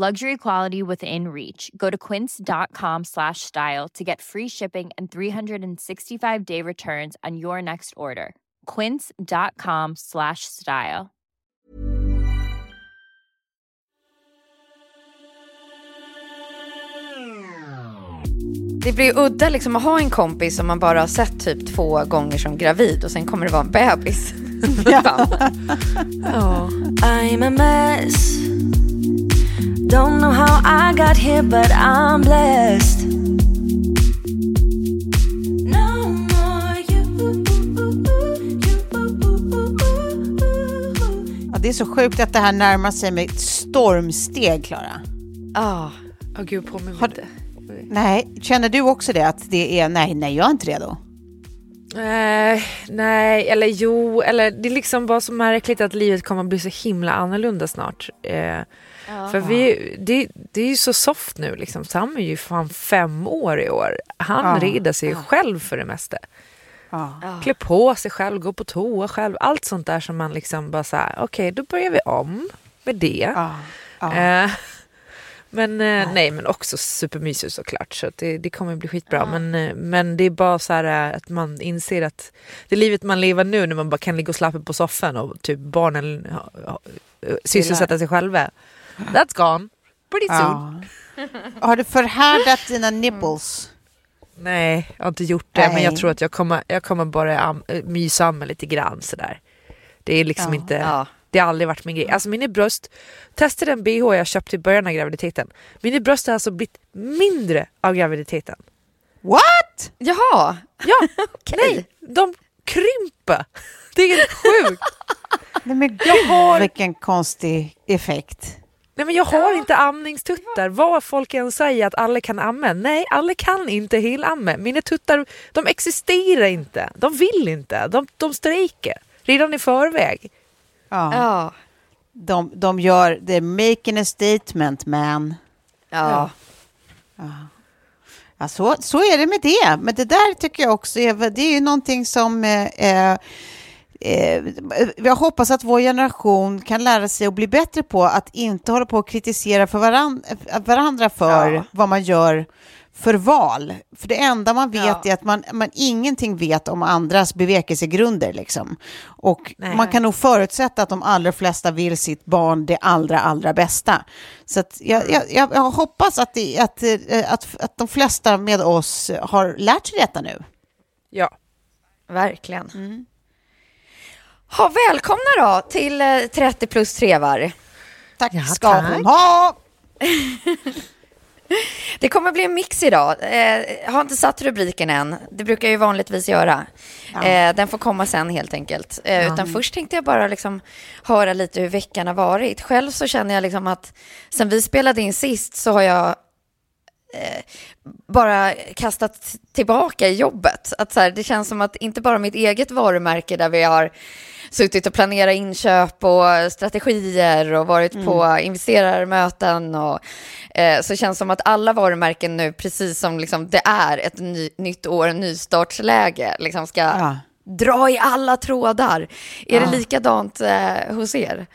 Luxury quality within reach. Go to quince.com slash style to get free shipping and 365 day returns on your next order. Quince.com slash style. Det blir udda liksom att ha en kompis som man bara har sett typ två gånger som gravid och sen kommer det vara en bebis. ja. oh. I'm a mess Don't know how I got here but I'm blessed No more you, Ja, det är så sjukt att det här närmar sig med ett stormsteg, Klara. Ja. Åh gud, på mig Har- inte. Nej, känner du också det? Att det är nej, nej, jag är inte redo. Eh, nej, eller jo, eller det är liksom bara så märkligt att livet kommer att bli så himla annorlunda snart. Eh, För vi, det, det är ju så soft nu liksom. Sam är ju fan fem år i år. Han Ja. rider sig själv för det mesta. Ja. Klä på sig själv, gå på toa själv. Allt sånt där som man liksom bara såhär, okej då börjar vi om med det. Ja. Ja. Eh, men eh, nej, men också supermysigt såklart. Så det, det kommer bli skitbra. Men, eh, men det är bara så här eh, att man inser att det livet man lever nu när man bara kan ligga och slappa på soffan och typ barnen ha- ha- sysselsätta sig själva. That's gone. Pretty soon. Ja. Har du förhärdat dina nipples? Nej, jag har inte gjort det. Men Nej. jag tror att jag kommer, jag kommer bara am, eh, mysa med lite grann sådär. Det är liksom Ja. inte... Ja. Det har aldrig varit min grej. Alltså mina bröst, testade en bh jag köpte i början av graviditeten. Mina bröst har alltså blivit mindre av graviditeten. What? Jaha, Ja, okej. nej, de krymper. Det är helt sjukt. Nej, men gud, vilken konstig effekt. Nej men jag har inte amningstuttar. Vad folk än säger att alla kan amma. Nej, alla kan inte helamma. Mina tuttar, de existerar inte. De vill inte. De, de strejker redan i förväg. Ja. Ja. De, de gör, they're making a statement man. Ja. Ja, så, så är det med det. Men det där tycker jag också är, det är ju någonting som eh, eh, eh, jag hoppas att vår generation kan lära sig att bli bättre på att inte hålla på och kritisera för varan, varandra för Ja. vad man gör för val. För det enda man vet Ja. är att man, man ingenting vet om andras bevekelsegrunder. Liksom. Och Nej. man kan nog förutsätta att de allra flesta vill sitt barn det allra, allra bästa. Så jag, jag, jag, jag hoppas att, det, att, eh, att, att de flesta med oss har lärt sig detta nu. Ja. Verkligen. Mm. Ha, välkomna då till eh, 30 plus trevar. Tack Ja, ska tack. hon ha! Det kommer bli en mix idag. Eh, jag har inte satt rubriken än. Det brukar jag ju vanligtvis göra. Eh, den får komma sen helt enkelt. Eh, Utan först tänkte jag bara liksom höra lite hur veckan har varit. Själv så känner jag liksom att sen vi spelade in sist så har jag eh, bara kastat tillbaka i jobbet. Att så här, det känns som att inte bara mitt eget varumärke där vi har suttit och planerat inköp och strategier och varit mm. på investerarmöten. Och, eh, så känns det som att alla varumärken nu, precis som liksom det är ett ny, nytt år, nystartsläge, liksom ska ja. dra i alla trådar. Är ja. det likadant eh, hos er?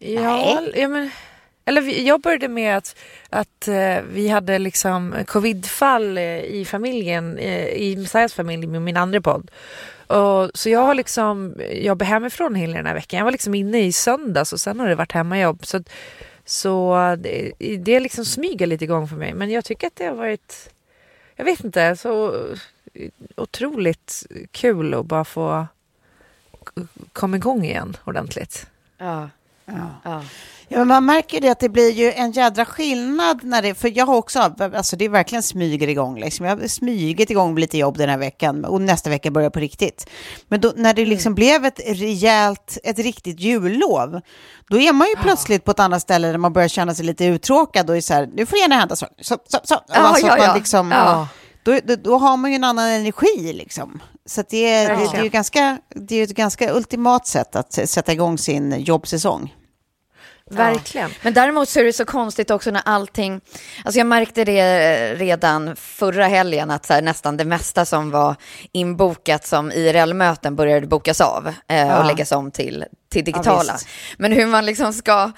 Ja, ja men... Eller jag började med att, att uh, vi hade liksom covidfall uh, i familjen, uh, i Messiahs familj med min andra podd. Och, så jag har liksom jobbat hemifrån hela den här veckan. Jag var liksom inne i söndags och sen har det varit hemmajobb. Så, så det, det liksom smyger lite igång för mig. Men jag tycker att det har varit, jag vet inte, så otroligt kul att bara få komma igång igen ordentligt. Ja. ja. ja. Ja, men man märker det att det blir ju en jädra skillnad när det, för jag har också, alltså det är verkligen smyger igång liksom. Jag har smygit igång lite jobb den här veckan och nästa vecka börjar på riktigt. Men då, när det liksom mm. blev ett rejält, ett riktigt jullov, då är man ju ja. plötsligt på ett annat ställe där man börjar känna sig lite uttråkad och är så här, nu får gärna hända så. så, så, så. Ja, alltså ja, ja. Liksom, ja. Då, då, då, har man ju en annan energi liksom. Så det det, det, är ju ganska, det är ett ganska ultimat sätt att sätta igång sin jobbsäsong. Verkligen. Ja. Men däremot så är det så konstigt också när allting, alltså jag märkte det redan förra helgen att här, nästan det mesta som var inbokat som IRL-möten började bokas av eh, ja. och läggas om till, till digitala. Ja, Men hur man liksom ska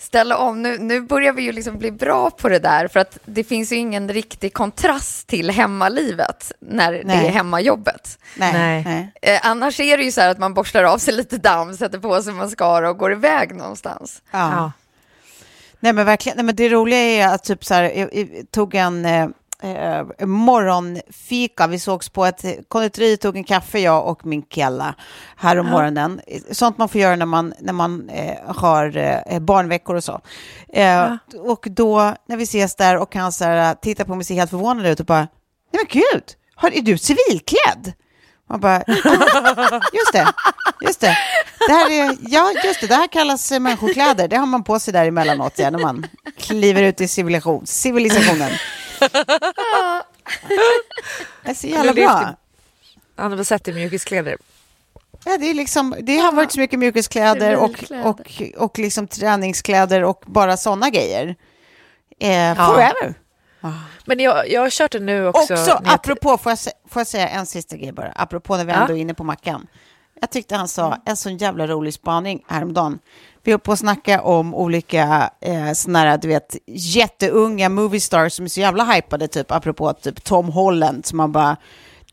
ställa om. Nu, nu börjar vi ju liksom bli bra på det där för att det finns ju ingen riktig kontrast till hemmalivet när Nej. det är hemmajobbet. Nej. Nej. Eh, annars är det ju så här att man borstar av sig lite damm, sätter på sig mascara och går iväg någonstans. Ja. ja. Nej men verkligen, Nej, men det roliga är att typ så här, jag, jag tog en eh, eh, morgonfika. Vi sågs på ett konditori, tog en kaffe jag och min kella här om ja. morgonen. Sånt man får göra när man, när man eh, har eh, barnveckor och så. Eh, ja. Och då när vi ses där och han så här, tittar på mig och ser helt förvånad ut och bara, nej men gud, har, är du civilklädd? Man bara, just det, just det. Det här är, ja, just det, det här kallas människokläder. Det har man på sig där emellanåt, ja, när man kliver ut i civilisation, civilisationen. Det är så jävla bra. Han har väl sett i mjukiskläder. Ja, det, är liksom, det har varit så mycket mjukiskläder och, och, och liksom träningskläder och bara sådana grejer. Eh, ja. Forever. Men jag, jag har kört det nu också. Också, apropå, får jag, får jag säga en sista grej bara, apropå när vi ändå är inne på Mackan. Jag tyckte han sa en sån jävla rolig spaning häromdagen. Vi höll på att snacka om olika eh, såna här, du vet, jätteunga movie stars som är så jävla hypade, typ apropå typ Tom Holland, som man bara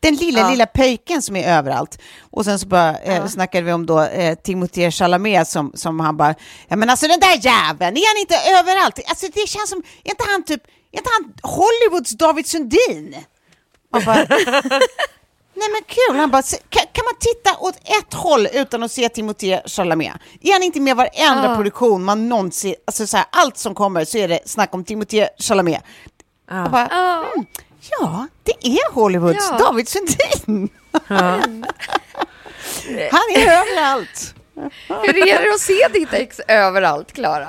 den lilla, ja. lilla pöjken som är överallt. Och sen så bara eh, ja. snackade vi om då eh, Timothée Chalamet som, som han bara, ja men alltså den där jäveln, är han inte överallt? Alltså det känns som, är inte han typ, är inte han Hollywoods David Sundin? Och bara, Nej men kul, han bara, kan, kan, man titta åt ett håll utan att se Timothée Chalamet? Är han inte med varenda oh. produktion man någonsin, alltså så här, allt som kommer så är det snack om Timothée Chalamet. Oh. Bara, oh. Mm, ja, det är Hollywoods ja. David Sundin. han är överallt. Hur är det att se ditt ex överallt, Klara?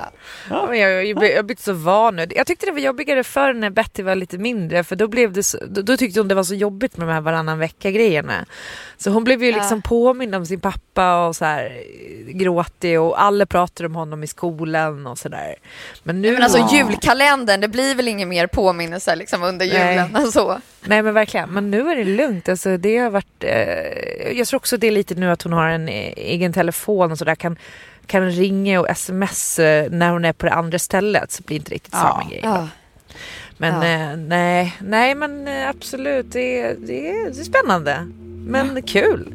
Ja, jag, jag, blivit så van nu. Jag tyckte det var jobbigare förr när Betty var lite mindre för då, blev det så, då, då tyckte hon det var så jobbigt med de här varannan vecka-grejerna. Så hon blev ju liksom ja. påmind om sin pappa och så här gråtig och alla pratade om honom i skolan och sådär. Men nu... Men alltså julkalendern, det blir väl ingen mer påminnelse liksom under julen Nej. så. Nej men verkligen, men nu är det lugnt. Alltså, det har varit, eh, jag tror också det är lite nu att hon har en egen telefon och sådär kan kan ringa och sms när hon är på det andra stället så blir det inte riktigt ja. samma grej. Ja. Men ja. eh, nej, nej men eh, absolut det, det, det är spännande. Men ja. kul.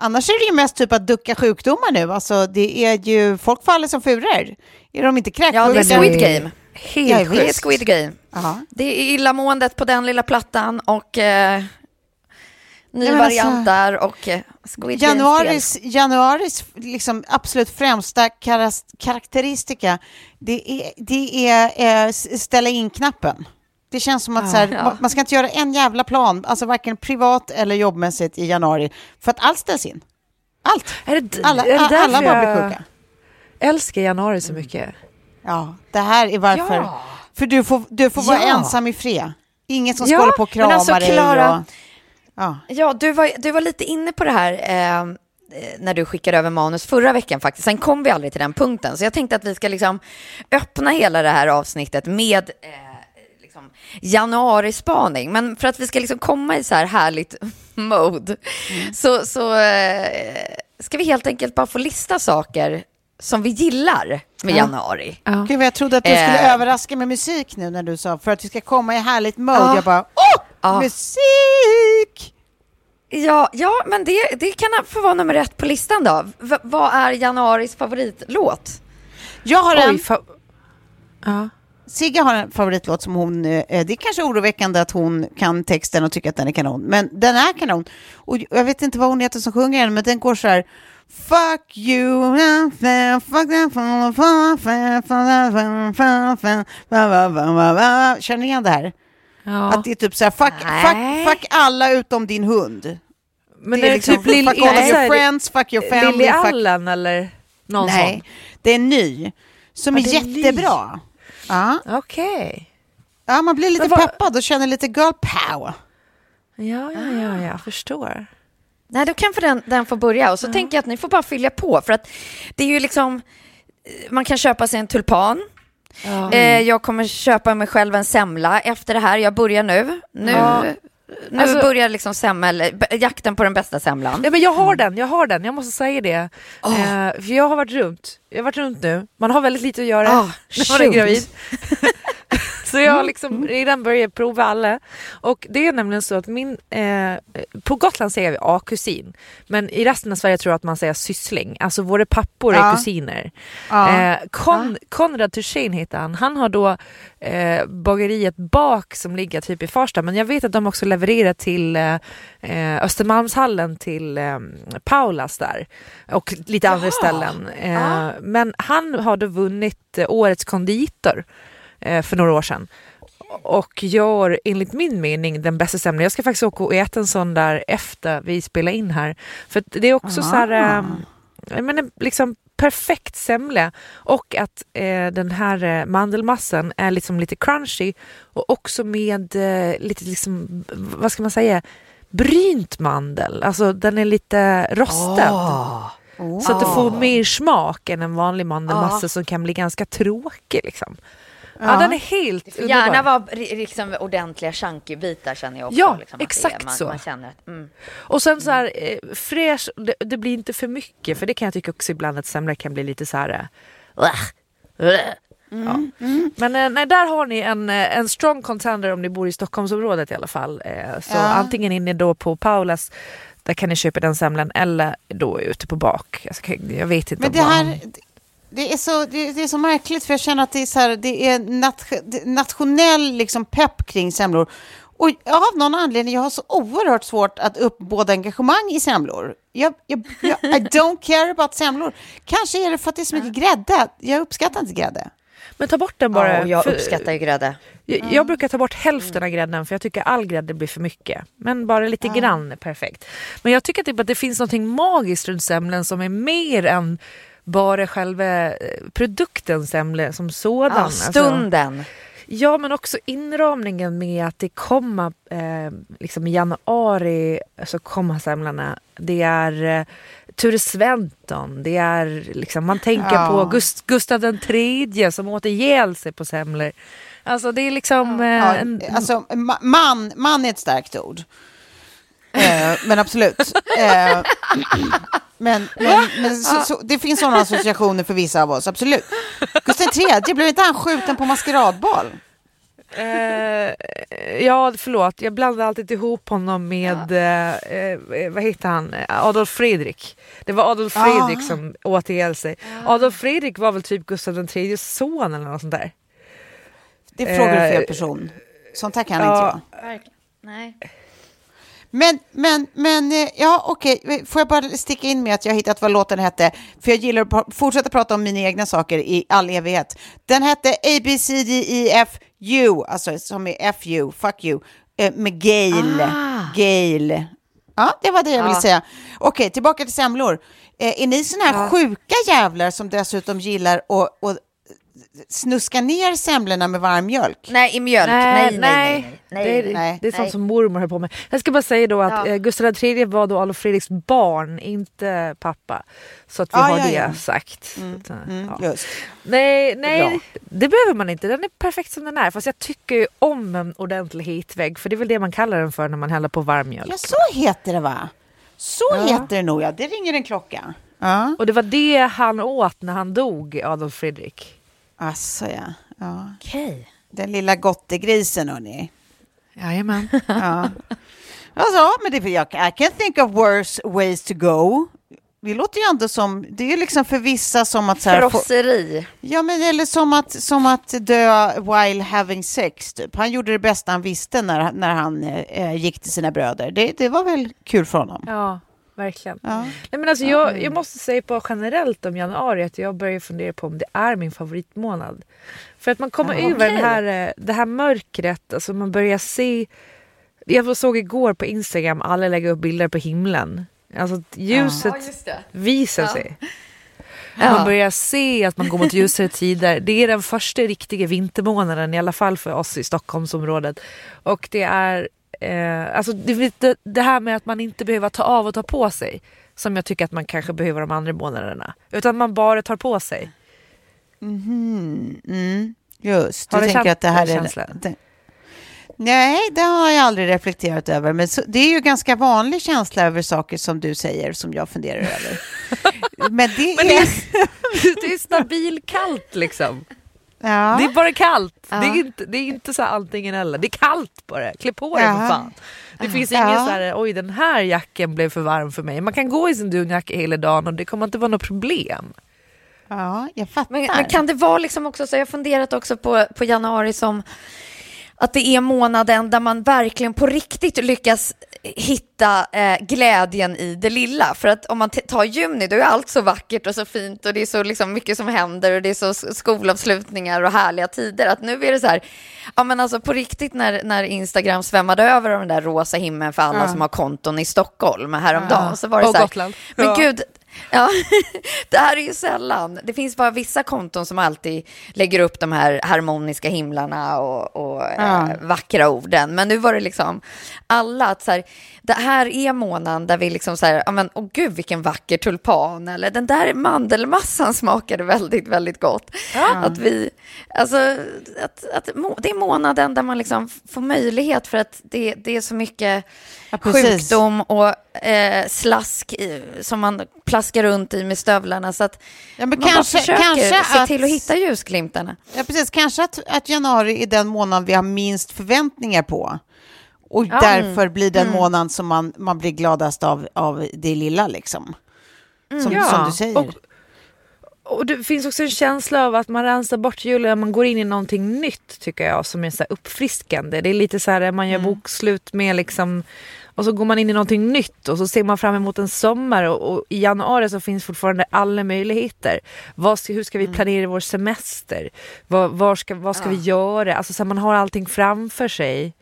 Annars är det ju mest typ att ducka sjukdomar nu. Alltså det är ju, folk faller som furor. Är de inte kräksjuka? Ja, det är Squid Game. Helt sjukt. Det är Squid Game. Aha. Det är illamåendet på den lilla plattan och eh, ny ja, variant alltså, där och eh, Squid januaris, januaris liksom absolut främsta karaktäristika, det är, det är eh, ställa in-knappen. Det känns som att ja, så här, ja. man ska inte göra en jävla plan, alltså varken privat eller jobbmässigt i januari, för att allt ställs in. Allt. Är det, Alla, är det alla, bara blir jag sjuka. älskar januari så mycket? Ja, det här är varför. Ja. För du får, du får vara Ja. ensam i fred. Ingen som ska Ja, hålla på och men krama alltså, dig. Klara- Och, ja. Ja, du var, du var lite inne på det här eh, när du skickade över manus förra veckan faktiskt. Sen kom vi aldrig till den punkten. Så jag tänkte att vi ska liksom öppna hela det här avsnittet med eh, liksom januarispaning. Men för att vi ska liksom komma i så här härligt mode så, så eh, ska vi helt enkelt bara få lista saker som vi gillar med januari. Ja. Gud, jag trodde att du skulle Eh. överraska med musik nu när du sa för att vi ska komma i härligt mode. Ja. Jag bara, åh, Ja. musik! Ja, ja men det, det kan få vara nummer ett på listan då. V- vad är januaris favoritlåt? Jag har en, Oj, fa- ja. Sigge har en favoritlåt som hon, eh, det är kanske oroväckande att hon kan texten och tycker att den är kanon, men den är kanon. Och jag vet inte vad hon heter som sjunger den, men den går så här, Fuck you, fuck them, Känner ni igen det här? Ja. Att det är typ så här, fuck, Nej. fuck, fuck alla utom din hund. Men det är är det liksom, typ Lill- fuck all är så your friends, fuck your family, Lily fuck... Allen eller någon Nej, det är ny. Som Ja, är är ny. jättebra. Ja. sån? Okej. ja, man blir lite vad- peppad och känner lite girl power. Ja, ja, ja, jag förstår. Nej, då kan för den, den få börja. Och så tänker jag att ni får bara fylla på. För att det är ju liksom, eh, man kan köpa sig en tulpan. Ja. Eh, jag kommer köpa mig själv en semla efter det här. Jag börjar nu. Nu, Ja. nu Alltså- börjar liksom semmel, jakten på den bästa semlan. Ja, men jag har den, jag har den, jag måste säga det. Eh, för jag har varit runt, jag har varit runt nu, man har väldigt lite att göra Ah, när man är gravid. så jag har liksom redan börjat prova alla. Och det är nämligen så att min, eh, på Gotland säger vi A-kusin, men i resten av Sverige tror jag att man säger syssling, alltså våra pappor är Ja. kusiner. Ja. Eh, Kon, Konrad Thursin heter han, han har då eh, bageriet Bak som ligger typ i Farsta, men jag vet att de också levererar till eh, eh, Östermalmshallen till eh, Paulas där och lite andra ställen. Eh, Men han har då vunnit eh, Årets konditor för några år sedan och gör enligt min mening den bästa semlan. Jag ska faktiskt åka och äta en sån där efter vi spelar in här. För det är också så här, Ah. eh, menar, liksom perfekt semla och att eh, den här eh, mandelmassan är liksom lite crunchy och också med eh, lite liksom, vad ska man säga, brynt mandel. Alltså den är lite rostad. Oh. Så att du får mer smak än en vanlig mandelmassa Ah. som kan bli ganska tråkig. Liksom. Ja. Ja. den är helt Får gärna vara liksom ordentliga chunky-bitar känner jag också. Ja, liksom, det exakt man, så. Man känner att, mm. Och sen så här, eh, fräsch, det, det blir inte för mycket för det kan jag tycka också ibland att semlor kan bli lite så här... eh, uh, uh. Ja. Men eh, nej, där har ni en, en strong contender om ni bor i Stockholmsområdet i alla fall. Så Ja. antingen inne då på Paulas, där kan ni köpa den semlan, eller då ute på bak. Jag, vet inte Men det här, det är, så, det, det är så märkligt för jag känner att det är, så här, det är nat, nationell liksom pepp kring semlor. Och av någon anledning, jag har så oerhört svårt att uppbåda engagemang i semlor. Jag, jag, jag, I don't care about semlor. Kanske är det för att det är så mycket grädde. Jag uppskattar inte grädde. Men ta bort den bara. ja, och jag för- uppskattar ju grädde. Jag, jag brukar ta bort hälften av grädden för jag tycker all grädde blir för mycket. Men bara lite grann är perfekt. Men jag tycker typ att det finns något magiskt runt semlen som är mer än bara själva eh, produkten semla som sådan. Ja, Alltså, stunden. ja men också inramningen med att det kommer eh, liksom i januari så kommer semlorna. Det är eh, Ture Sventon, det är liksom, man tänker Ja. på Gust, Gustav den tredje som åt ihjäl sig på semlor. Alltså det är liksom... eh, Ja, en, alltså, ma- man, man är ett starkt ord. Eh, men absolut. Eh, men men, men så, så, det finns sådana associationer för vissa av oss, absolut. Gustav III, blev inte han skjuten på maskeradbal? Eh, ja, förlåt. Jag blandar alltid ihop honom med, eh, eh, vad heter han, Adolf Fredrik. Det var Adolf Ah. Fredrik som åt ihjäl sig. Adolf Fredrik var väl typ Gustav III son eller något sånt där. Det frågar du fel Eh, person. Sånt här kan ja. inte jag. Nej. Men, men, men, eh, ja okej, får jag bara sticka in med att jag har hittat vad låten hette, för jag gillar att fortsätta prata om mina egna saker i all evighet. Den hette A, B, C, D, E, F, U, alltså som är F, U, fuck you, eh, med Gail. Ah. Gail. Ja, det var det jag ville Ja. säga. Okej, tillbaka till semlor. Eh, är ni såna här sjuka jävlar som dessutom gillar att snuska ner semlorna med varm mjölk? Nej, i mjölk. Nej, nej, nej. nej, Det, är, nej. det är sånt Nej. som mormor höll på med. Jag ska bara säga då att Ja. eh, Gustav III var då Adolf Fredriks barn, inte pappa. Så att vi Ah, har ja, det ja. sagt. Så att, eh, Mm, ja. just. Nej, nej Bra. det behöver man inte. Den är perfekt som den är. Fast jag tycker ju om en ordentlig hitvägg. För det är väl det man kallar den för när man häller på varm mjölk. Ja, så heter det va? Så heter det nog, ja. Det ringer en klocka. Ja, Och det var det han åt när han dog, Adolf Fredrik. Alltså ja. ja. Okej. Den lilla gottegrisen, hörni. Jajamän. Ja. Alltså, men det, jag, I can think of worse ways to go. Det låter ju ändå som, det är ju liksom för vissa som att så här, få, Frosseri. Ja, men eller som att, som att dö while having sex, typ. Han gjorde det bästa han visste när, när han eh, gick till sina bröder. Det, det var väl kul för honom. Ja, verkligen. Ja. Nej, men alltså jag, jag måste säga på generellt om januari att jag börjar fundera på om det är min favoritmånad. För att man kommer Ja, över okej. den här, eh, det här mörkret, alltså man börjar se... Jag såg igår på Instagram alla lägga upp bilder på himlen. Alltså att ljuset det. visar Ja. sig. Ja. Man börjar se att man går mot ljusare tider. Det är den första riktiga vintermånaden, i alla fall för oss i Stockholmsområdet. Och det är eh, alltså det, det, här med att man inte behöver ta av och ta på sig. Som jag tycker att man kanske behöver de andra månaderna. Utan man bara tar på sig. Mm, just, Har du du tänker att det här är... Det, nej, det har jag aldrig reflekterat över. Men så, det är ju ganska vanlig känsla över saker som du säger som jag funderar över. men det Men det är... det är stabilkallt liksom. Ja. Det är bara kallt. Ja. Det, är inte, det är inte så här antingen eller. Det är kallt bara. Klä på dig Ja. för fan. Det finns Ja. ingen så här, oj den här jacken blev för varm för mig. Man kan gå i sin dunjacka hela dagen och det kommer inte vara något problem. ja, jag fattar. Men, men kan det vara liksom också så, jag har funderat också på, på januari som att det är månaden där man verkligen på riktigt lyckas hitta eh, glädjen i det lilla. För att om man tar juni, då är allt så vackert och så fint och det är så liksom mycket som händer och det är så skolavslutningar och härliga tider. Att nu är det så här, ja men alltså på riktigt när, när Instagram svämmade över av den där rosa himlen för alla Ja. som har konton i Stockholm häromdagen, så var det Och så här, Gotland. men Ja. gud, Ja, det här är ju sällan. Det finns bara vissa konton som alltid lägger upp de här harmoniska himlarna och, och Ja. eh, vackra orden. Men nu var det liksom alla att så här, det här är månaden där vi liksom så här, ja men åh gud vilken vacker tulpan eller den där mandelmassan smakade väldigt, väldigt gott. Att vi, alltså, att, att, det är månaden där man liksom får möjlighet för att det, det är så mycket Ja, sjukdom och eh, slask i, som man plaskar runt i med stövlarna. Så att Ja, man kanske, bara försöker kanske se att, till att hitta ljusglimtarna. Ja, precis. Kanske att, att januari är den månad vi har minst förväntningar på. Och Ja. därför blir Mm. den månaden som man, man blir gladast av, av det lilla, liksom. Som, Ja, som du säger. Och, och det finns också en känsla av att man rensar bort julen, man går in i någonting nytt tycker jag som är så uppfriskande. Det är lite så här man gör bokslut med liksom och så går man in i någonting nytt och så ser man fram emot en sommar och, och i januari så finns fortfarande alla möjligheter. Vad ska, hur ska vi planera vår semester? Vad, var ska, vad ska vi göra? Alltså så här, man har allting framför sig.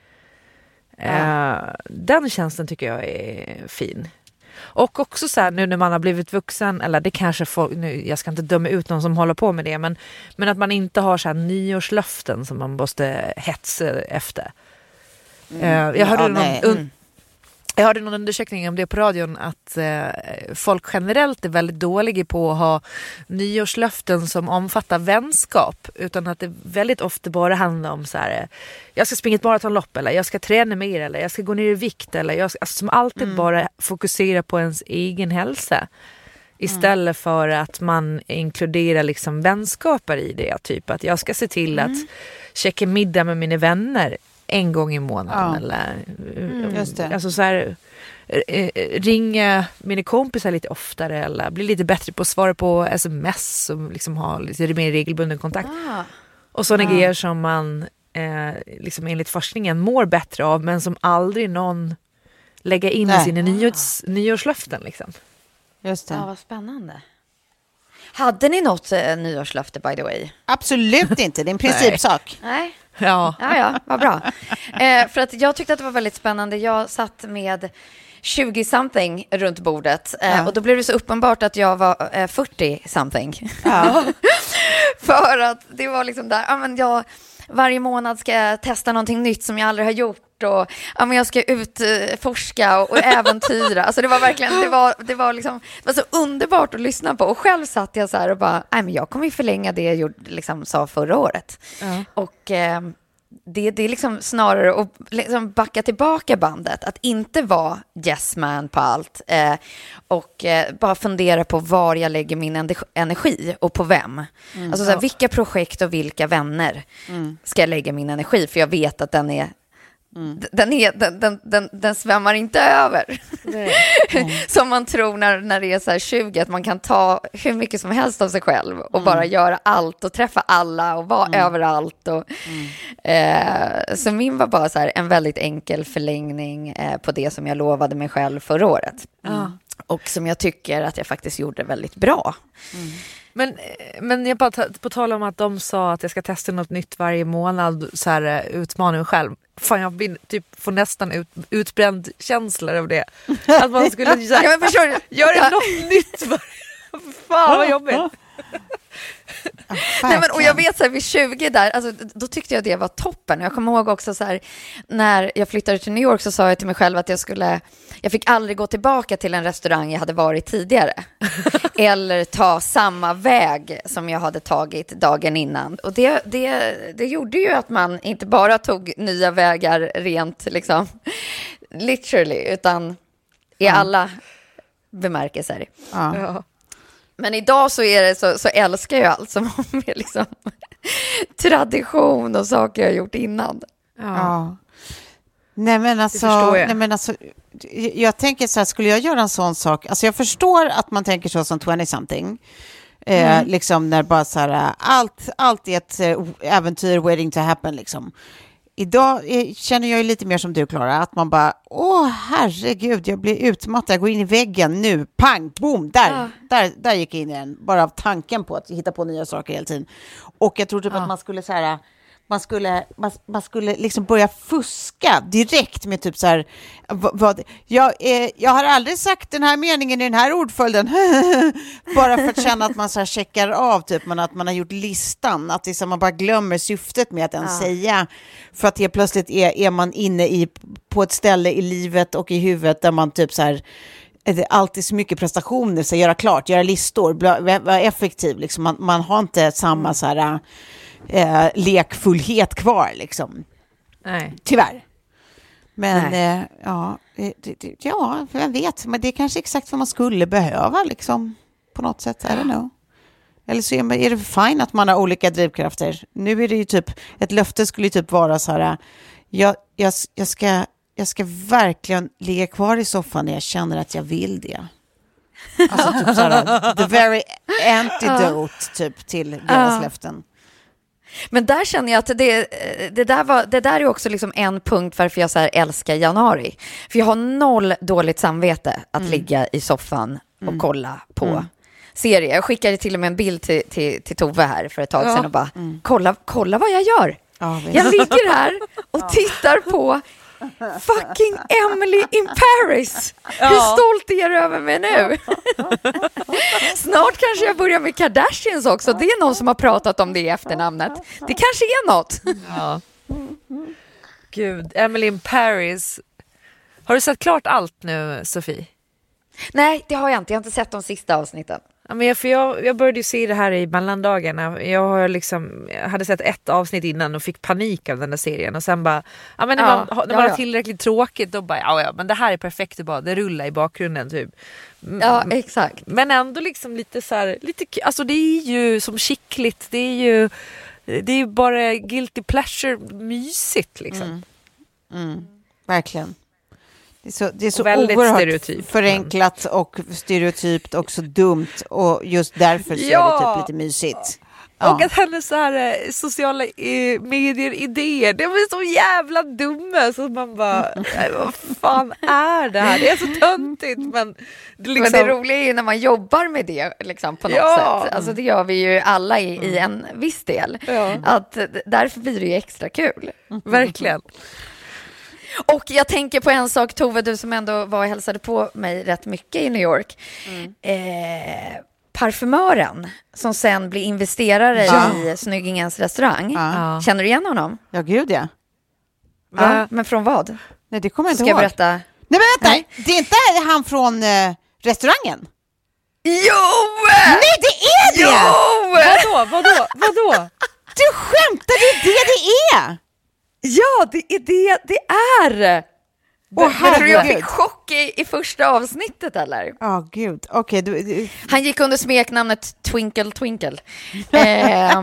Eh, den känslan tycker jag är fin. Och också så här nu när man har blivit vuxen, eller det kanske folk, nu, jag ska inte döma ut någon som håller på med det, men, men att man inte har så här nyårslöften som man måste hetsa efter. Eh, jag, hörde Ja, någon, un, jag hörde någon undersökning om det på radion att eh, folk generellt är väldigt dåliga på att ha nyårslöften som omfattar vänskap. Utan att det väldigt ofta bara handlar om så här, eh, jag ska springa ett maratonlopp eller jag ska träna mer eller jag ska gå ner i vikt. Eller jag ska, alltså, som alltid bara fokuserar på ens egen hälsa. Istället för att man inkluderar liksom vänskaper i det. Typ att jag ska se till att käka middag med mina vänner en gång i månaden. Ja. Eller, Just det. Alltså så här, eh, eh, ringa mina kompisar lite oftare eller bli lite bättre på att svara på sms och liksom ha lite mer regelbunden kontakt. Och sådana grejer som man eh, liksom enligt forskningen mår bättre av men som aldrig någon lägger in i Nej. sina nyårs, nyårslöften. Liksom. Just det. Ja, vad spännande. Hade ni något eh, nyårslöfte by the way? Absolut inte, det är en principsak. Nej. Ja. Ja, ja, vad bra. Eh, för att jag tyckte att det var väldigt spännande. Jag satt med 20-something runt bordet. Eh, och då blev det så uppenbart att jag var eh, 40-something. För att det var liksom där, ja men jag, varje månad ska jag testa någonting nytt som jag aldrig har gjort och ja, men jag ska utforska och, och äventyra. Alltså det var verkligen, det var, det, var liksom, det var så underbart att lyssna på. Och själv satt jag så här och bara, nej men jag kommer ju förlänga det jag gjorde, liksom, sa förra året. Ja. Och eh, det, det är liksom snarare att liksom backa tillbaka bandet, att inte vara yes man på allt eh, och eh, bara fundera på var jag lägger min ener- energi och på vem. alltså så här, vilka projekt och vilka vänner ska jag lägga min energi, för jag vet att den är d- Den, är, den, den, den, den svämmar inte över. Som man tror när, när det är så här 20, att man kan ta hur mycket som helst av sig själv och bara göra allt och träffa alla och vara överallt. Och, eh, så min var bara så här en väldigt enkel förlängning eh, på det som jag lovade mig själv förra året. Och som jag tycker att jag faktiskt gjorde väldigt bra. Men, eh, men jag bara på tal om att de sa att jag ska testa något nytt varje månad, så här, eh, utmana mig själv. Fan jag blir, typ, får nästan ut, utbränd känslor av det. Att man skulle här, Ja, men förstår du? göra något nytt varje... Fan vad jobbigt. Nej, men, och jag vet så här, vid 20 där, alltså, då tyckte jag det var toppen. Jag kommer ihåg också så här, när jag flyttade till New York så sa jag till mig själv att jag skulle, jag fick aldrig gå tillbaka till en restaurang jag hade varit tidigare. Eller ta samma väg som jag hade tagit dagen innan. Och det, det, det gjorde ju att man inte bara tog nya vägar rent liksom, literally, utan i alla bemärkelser. Ja. Ja. Men idag så, är det, så, så älskar jag allt som har med liksom, tradition och saker jag har gjort innan. Ja. Nej men alltså, förstår jag. nej men alltså, jag tänker så här, skulle jag göra en sån sak, alltså jag förstår att man tänker så som 20-something, eh, liksom när bara så här, allt, allt är ett eh, äventyr waiting to happen liksom. Idag känner jag ju lite mer som du Klara, att man bara, åh herregud, jag blir utmattad, jag går in i väggen nu, pang, boom, där, där, där gick jag in i den, bara av tanken på att hitta på nya saker hela tiden. Och jag tror typ att man skulle så här, man skulle, man, man skulle liksom börja fuska direkt med typ så här, vad, vad, jag, eh, jag har aldrig sagt den här meningen i den här ordföljden, bara för att känna att man så här checkar av, typ, man, att man har gjort listan, att är så man bara glömmer syftet med att ens säga, för att helt plötsligt är, är man inne i, på ett ställe i livet och i huvudet där man typ så här, är det alltid så mycket prestationer, så göra klart, göra listor, vara vara effektiv, liksom. man, man har inte samma så här, eh, lekfullhet kvar, liksom. Nej. tyvärr. Men eh, ja, det, det, ja, vem vet, men det är kanske exakt vad man skulle behöva, liksom, på något sätt, I don't know. Eller så är, det fine att man har olika drivkrafter. Nu är det ju typ, ett löfte skulle ju typ vara så här, jag, jag, jag, ska, jag ska verkligen ligga kvar i soffan när jag känner att jag vill det. Alltså typ så här, the very antidote typ till deras löften. Men där känner jag att det, det, där, var, det där är också liksom en punkt varför jag så älskar januari. För jag har noll dåligt samvete att ligga i soffan och kolla på serier. Jag skickade till och med en bild till, till, till Tove här för ett tag sedan och bara, kolla, kolla vad jag gör. Ja. Jag ligger här och tittar på fucking Emily in Paris. Hur stolt är du över mig nu? Snart kanske jag börjar med Kardashians också. Det är någon som har pratat om det i efternamnet. Det kanske är något. Ja. Gud, Emily in Paris. Har du sett klart allt nu, Sofie? Nej, det har jag inte. Jag har inte sett de sista avsnitten. Ja, men jag, för jag, jag började ju se det här i mellandagarna. Jag, har liksom, jag hade sett ett avsnitt innan och fick panik av den där serien. Och sen bara, ja, men när Ja, man, när man ja. har tillräckligt tråkigt då bara, ja, ja men det här är perfekt. Det, bara, det rullar i bakgrunden typ. Mm, Ja, exakt. Men ändå liksom lite så här, lite, alltså det är ju som skickligt. Det är ju, det är ju bara guilty pleasure mysigt liksom. Verkligen. Det är så, det är så Och väldigt oerhört stereotypt, förenklat och stereotypt och så dumt och just därför så är Ja. det typ lite mysigt. Och Ja. att hennes så här, eh, sociala eh, medier-idéer, de är så jävla dumma så man bara, vad fan är det här? Det är så töntigt men det liksom, Men det roliga är ju när man jobbar med det liksom, på något Ja. sätt. Alltså, det gör vi ju alla i, i en viss del. Ja. Att, därför blir det ju extra kul. verkligen. Och jag tänker på en sak, Tove, du som ändå var och hälsade på mig rätt mycket i New York. Mm. Eh, parfymören som sen blir investerare ja. i Snyggingens restaurang. Ja. Känner du igen honom? Ja, gud ja. ja. Men från vad? Nej, det kommer jag inte Ska ihåg. jag berätta? Nej, men vänta! Nej. Det är inte han från eh, restaurangen? Jo! Nej, det är det! Jo! Vadå, vadå, vadå? Du skämtar, det är det det är! Ja, det är det det är! Oh, tror du jag fick chock i, i första avsnittet eller? Ja, oh, gud. Okay, du, Han gick under smeknamnet Twinkle Twinkle. eh,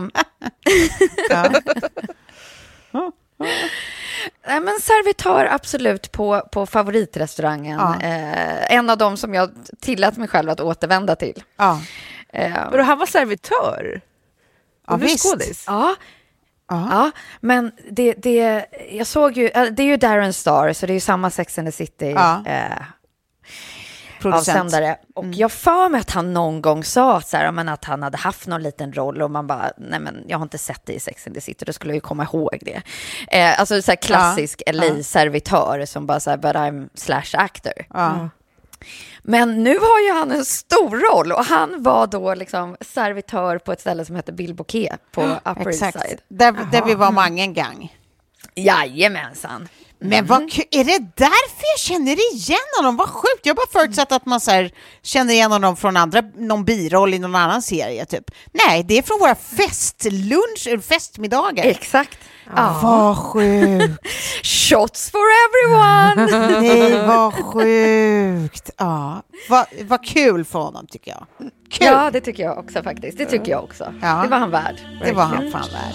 Nej, men servitör absolut på, på favoritrestaurangen. Ja. Eh, en av dem som jag tillät mig själv att återvända till. Ja. Eh, men han var servitör? Ja, visst. Skådis? Ja. Ja, men det, det, jag såg ju, det är ju Darren Star, så det är ju samma Sex and the City. Ja. Eh, avsändare. Och mm. jag för mig att han någon gång sa så här, men att han hade haft någon liten roll och man bara, nej men jag har inte sett det i Sex and the City, då skulle jag ju komma ihåg det. Eh, alltså så här klassisk ja. LA-servitör som bara så här, but I'm slash actor. Ja. Men nu har ju han en stor roll och han var då liksom servitör på ett ställe som heter Bilboquet på Upper East Side. Där, där vi var många gång. Jajamensan. Men vad, mm. är det därför jag känner igen honom? Vad sjukt! Jag bara förutsatt att man så här, känner igen honom från andra, någon biroll i någon annan serie. Typ. Nej, det är från våra festlunch, festmiddagar. Exakt. Ja. Vad sjukt! Shots for everyone! Nej, vad sjukt! Ja. Vad, vad kul för honom, tycker jag. Kul. Ja, det tycker jag också faktiskt. Det tycker jag också. Ja. Det var han värd. Det var han fan värd.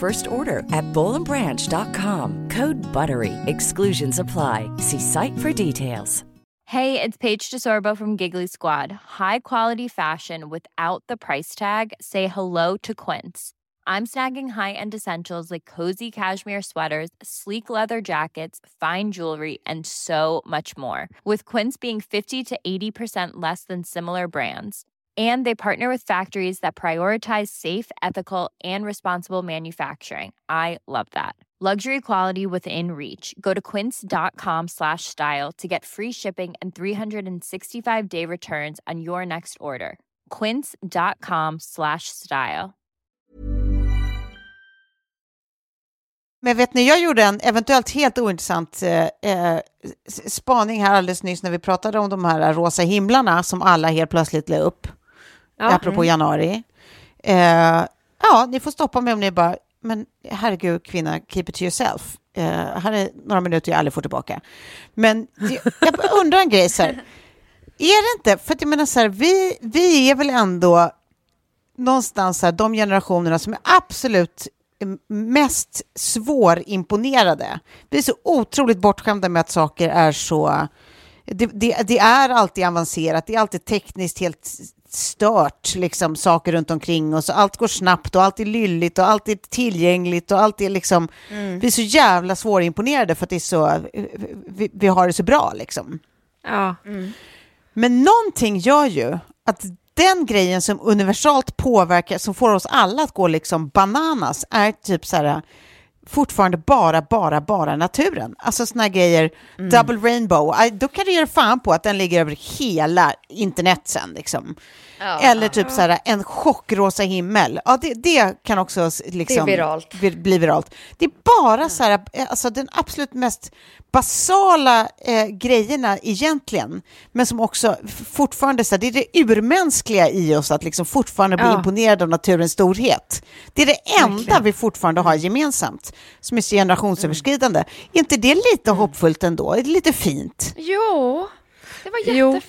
first order at bowlandbranch.com. Code BUTTERY. Exclusions apply. See site for details. Hey, it's Paige DeSorbo from Giggly Squad. High quality fashion without the price tag. Say hello to Quince. I'm snagging high-end essentials like cozy cashmere sweaters, sleek leather jackets, fine jewelry, and so much more. With Quince being 50 to 80% less than similar brands and they partner with factories that prioritize safe ethical and responsible manufacturing. I love that. Luxury quality within reach. Go to quince.com slash style to get free shipping and 365 day returns on your next order. quince.com slash style. Men vet ni, jag gjorde en eventuellt helt ointressant eh, eh, spaning här alldeles nyss när vi pratade om de här rosa himlarna som alla helt plötsligt la upp ja. apropå mm. januari. Eh, ja, ni får stoppa mig om ni bara, men herregud kvinna, keep it to yourself. Eh, här är några minuter jag aldrig får tillbaka. Men jag undrar en grej så här. Är det inte, för att jag menar så här, vi, vi är väl ändå någonstans här, de generationerna som är absolut mest svårimponerade. Vi är så otroligt bortskämda med att saker är så... Det, det, det, är alltid avancerat, det är alltid tekniskt helt stört, liksom, saker runt omkring oss. Allt går snabbt och allt är lylligt och allt är tillgängligt och allt är liksom... Mm. Vi är så jävla svårimponerade för att det är så... Vi, vi har det så bra liksom. Ja. Mm. Men någonting gör ju att den grejen som universalt påverkar, som får oss alla att gå liksom bananas, är typ så här fortfarande bara, bara, bara naturen. Alltså såna grejer, Mm. double rainbow, då kan du göra fan på att den ligger över hela internet sen. Liksom. Eller typ så här, en chockrosa himmel. Ja, det, det kan också liksom, Det är viralt. bli- bli viralt. Det är bara så här, eh, alltså den absolut mest basala eh, grejerna egentligen, men som också fortfarande, så här, det är det urmänskliga i oss att liksom fortfarande bli Ja. imponerad av naturens storhet. Det är det enda vi fortfarande har gemensamt, som är så generationsöverskridande. Är inte det lite hoppfullt ändå? Är det lite fint? Jo, det var Jo.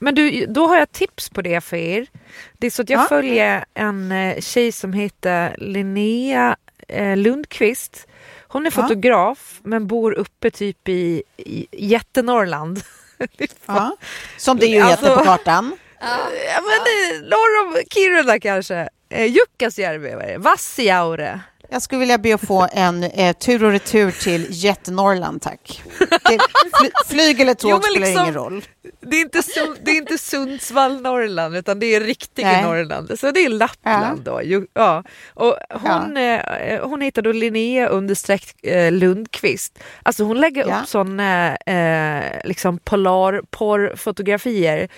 Men du, då har jag tips på det för er. Det är så att jag Ja. följer en eh, tjej som heter Linnea eh, Lundqvist. Hon är Ja. fotograf men bor uppe typ i, i jättenorrland. Ja. Som det ju Alltså- heter på kartan. Ja, men norr om Kiruna kanske. Eh, Jukkasjärvi? Vassijaure. Jag skulle vilja be att få en eh, tur och retur till Jättenorrland, tack. Det, fly, flyg eller tåg Jo, spelar liksom- ingen roll. Det är inte, det är inte Sundsvall, Norrland, utan det är riktiga Nej. Norrland. Så det är Lappland då. Ju, ja. Och hon, Ja. eh, hon heter då Linnea understreck eh, Lundqvist. Alltså hon lägger Ja. upp sådana eh, liksom polarporrfotografier.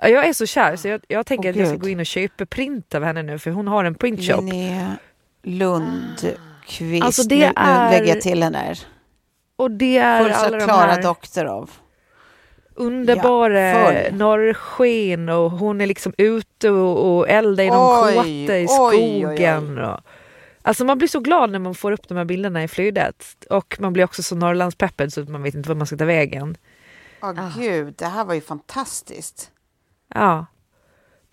Ja, Jag är så kär så jag, jag tänker Åh, att jag ska gå in och köpa print av henne nu för hon har en printshop. Linnea Lundqvist. Alltså, det nu, nu är- lägger jag till henne här. Och det är Första alla de Klara här Doktorov. underbara Ja, norrsken och hon är liksom ute och, och eldar i någon Oj, kåta i oj, oj, skogen. Och, alltså man blir så glad när man får upp de här bilderna i flödet och man blir också så Norrlandspeppad så att man vet inte var man ska ta vägen. Åh gud, det här var ju fantastiskt. Ja,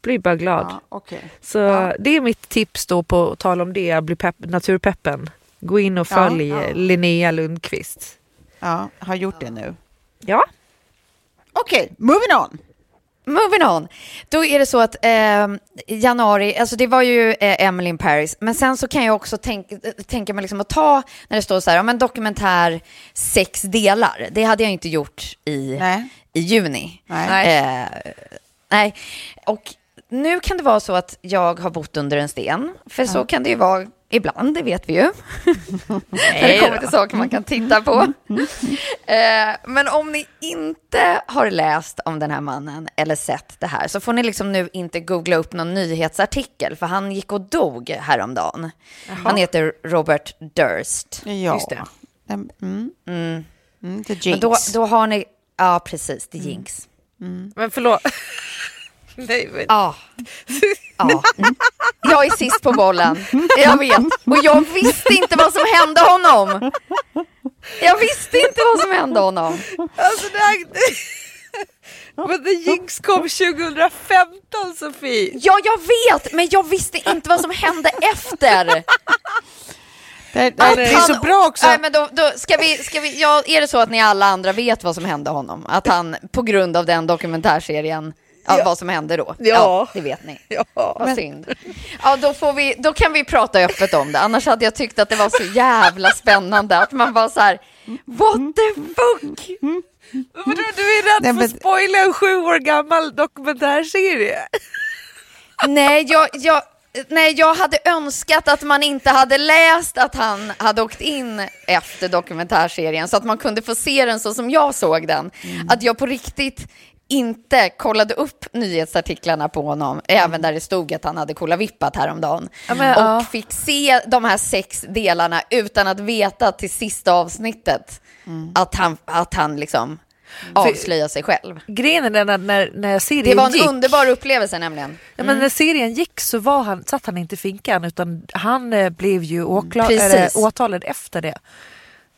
blir bara glad. Ja, okej. Så Ja. det är mitt tips då på att tala om det, bli pepp, naturpeppen. Gå in och följ ja. Linnea Lundqvist. Ja, har gjort det nu. Ja, Okej, moving on. Moving on. Då är det så att eh, januari, alltså det var ju eh, Emily in Paris, men sen så kan jag också tänka, tänka mig liksom att ta, när det står så här, om en dokumentär sex delar, det hade jag inte gjort i, Nej. i juni. Nej. Eh, nej, och nu kan det vara så att jag har bott under en sten, för så kan det ju vara ibland, det vet vi ju. När det kommer till saker man kan titta på. Eh, men om ni inte har läst om den här mannen eller sett det här så får ni liksom nu inte googla upp någon nyhetsartikel för han gick och dog häromdagen. Han heter Robert Durst. Ja. Just det. Mm. Mm. Mm, the då, då har ni, ja precis, det jinx. men förlåt. Nej, men... Ja. ja. Mm. Jag är sist på bollen. Jag vet. Och jag visste inte vad som hände honom. Jag visste inte vad som hände honom. Alltså det här... Men The Jinx kom 2015 Sofie! Ja, jag vet, men jag visste inte vad som hände efter. Det, det, det är han- så bra också. Nej, men då, då ska vi, ska vi, ja, är det så att ni alla andra vet vad som hände honom? Att han på grund av den dokumentärserien, ja, vad som hände då? Ja. det vet ni. Ja. Vad synd. Ja, då, får vi, då kan vi prata öppet om det. Annars hade jag tyckt att det var så jävla spännande att man var så här, what the fuck? Vadå, du är rädd Nej, för men- att spoila en sju år gammal dokumentärserie? Nej, jag, jag, nej, jag hade önskat att man inte hade läst att han hade åkt in efter dokumentärserien så att man kunde få se den så som jag såg den. Att jag på riktigt inte kollade upp nyhetsartiklarna på honom, även där det stod att han hade kollavippat häromdagen. Ja, men, och ja. fick se de här sex delarna utan att veta till sista avsnittet att han, att han liksom avslöjar sig själv. Grejen är att när, när serien Det var en gick, underbar upplevelse nämligen. ja, men när serien gick så var han, satt han inte i finkan utan han eh, blev ju åkla- Precis. eller, åtalad efter det.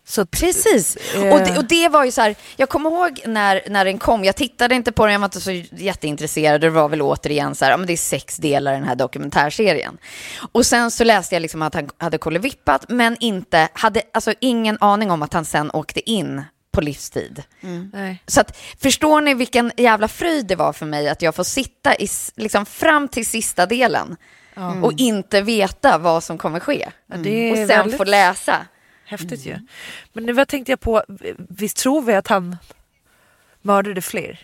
Så Precis. Eh. Och, det, och det var ju så här, jag kommer ihåg när, när den kom, jag tittade inte på den, jag var inte så jätteintresserad, det var väl återigen så här, ja, men det är sex delar i den här dokumentärserien. Och sen så läste jag liksom att han hade kollevippat, men inte, hade alltså ingen aning om att han sen åkte in på livstid. Nej. Så att, förstår ni vilken jävla fröjd det var för mig att jag får sitta i, liksom, fram till sista delen och inte veta vad som kommer ske. Är Och sen väldigt få läsa. Häftigt ju. Men nu vad tänkte jag på, visst tror vi att han mördade fler?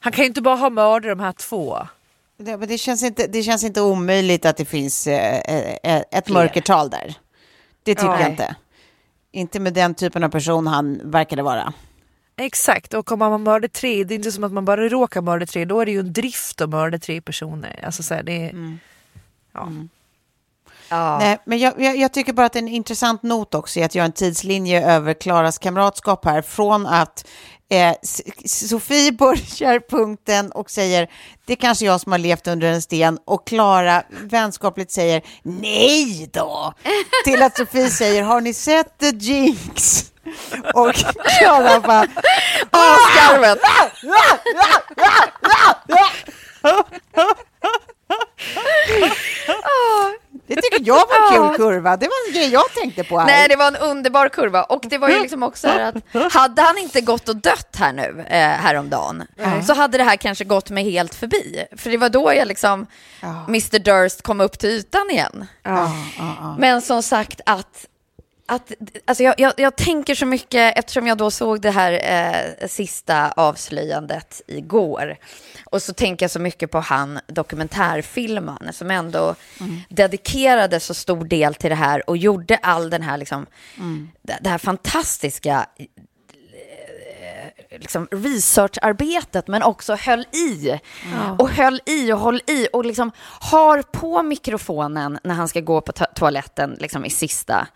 Han kan ju inte bara ha mördat de här två. Det, men det, känns inte, det känns inte omöjligt att det finns eh, eh, ett mörkertal där. Det tycker Ja. jag inte. Inte med den typen av person han verkade vara. Exakt, och om man mördar tre, det är inte som att man bara råkar mörda tre, då är det ju en drift att mörda tre personer. Alltså så här, det Mm. ja. Ja. Nej, men jag, jag, jag tycker bara att en intressant not också är att göra en tidslinje över Klaras kamratskap här. Från att eh, Sofie börjar punkten och säger det är kanske jag som har levt under en sten och Klara vänskapligt säger nej då. Till att Sofie säger har ni sett The Jinx? Och Klara bara Åh, skarven! det tycker jag var en kul kurva. Det var en grej jag tänkte på här. Nej, det var en underbar kurva. Och det var ju liksom också att hade han inte gått och dött här nu eh, häromdagen så hade det här kanske gått mig helt förbi. För det var då jag liksom, Mr Durst kom upp till ytan igen. Men som sagt att att, alltså jag, jag, jag tänker så mycket, eftersom jag då såg det här eh, sista avslöjandet igår. Och så tänker jag så mycket på han dokumentärfilmaren som ändå dedikerade så stor del till det här och gjorde all den här, liksom, det, det här fantastiska liksom researcharbetet men också höll i. Och höll i och höll i och liksom har på mikrofonen när han ska gå på to- toaletten liksom i sista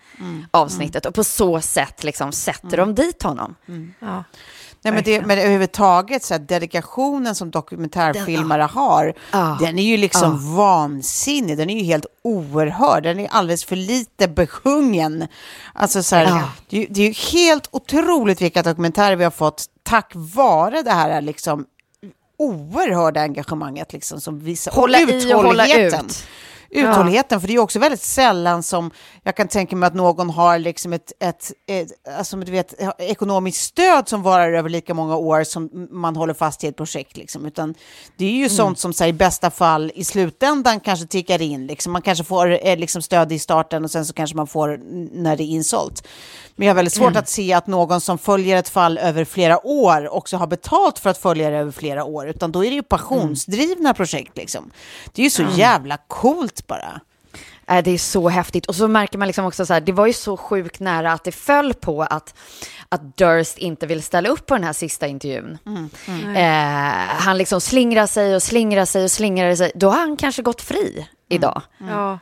avsnittet och på så sätt liksom sätter de dit honom. Ja. Nej, men, det, men överhuvudtaget, så här, dedikationen som dokumentärfilmare har, Ja. den är ju liksom vansinnig. Den är ju helt oerhörd. Den är alldeles för lite besjungen. Alltså, så här, Ja. det, det är ju helt otroligt vilka dokumentärer vi har fått tack vare det här liksom, oerhörda engagemanget. Liksom, som visar, Hålla i och hålla uthålligheten. ut. Uthålligheten, för det är också väldigt sällan som jag kan tänka mig att någon har liksom ett, ett, ett alltså, du vet, ekonomiskt stöd som varar över lika många år som man håller fast i ett projekt. Liksom. Utan det är ju sånt som så här, i bästa fall i slutändan kanske tickar in. Liksom. Man kanske får eh, liksom, stöd i starten och sen så kanske man får när det är insålt. Men jag har väldigt svårt att se att någon som följer ett fall över flera år också har betalt för att följa det över flera år, utan då är det ju passionsdrivna projekt. Liksom. Det är ju så jävla coolt bara. Äh, det är så häftigt. Och så märker man liksom också så här, det var ju så sjukt nära att det föll på att, att Durst inte vill ställa upp på den här sista intervjun. Eh, han liksom slingrar sig och slingrar sig och slingrar sig. Då har han kanske gått fri idag. ja,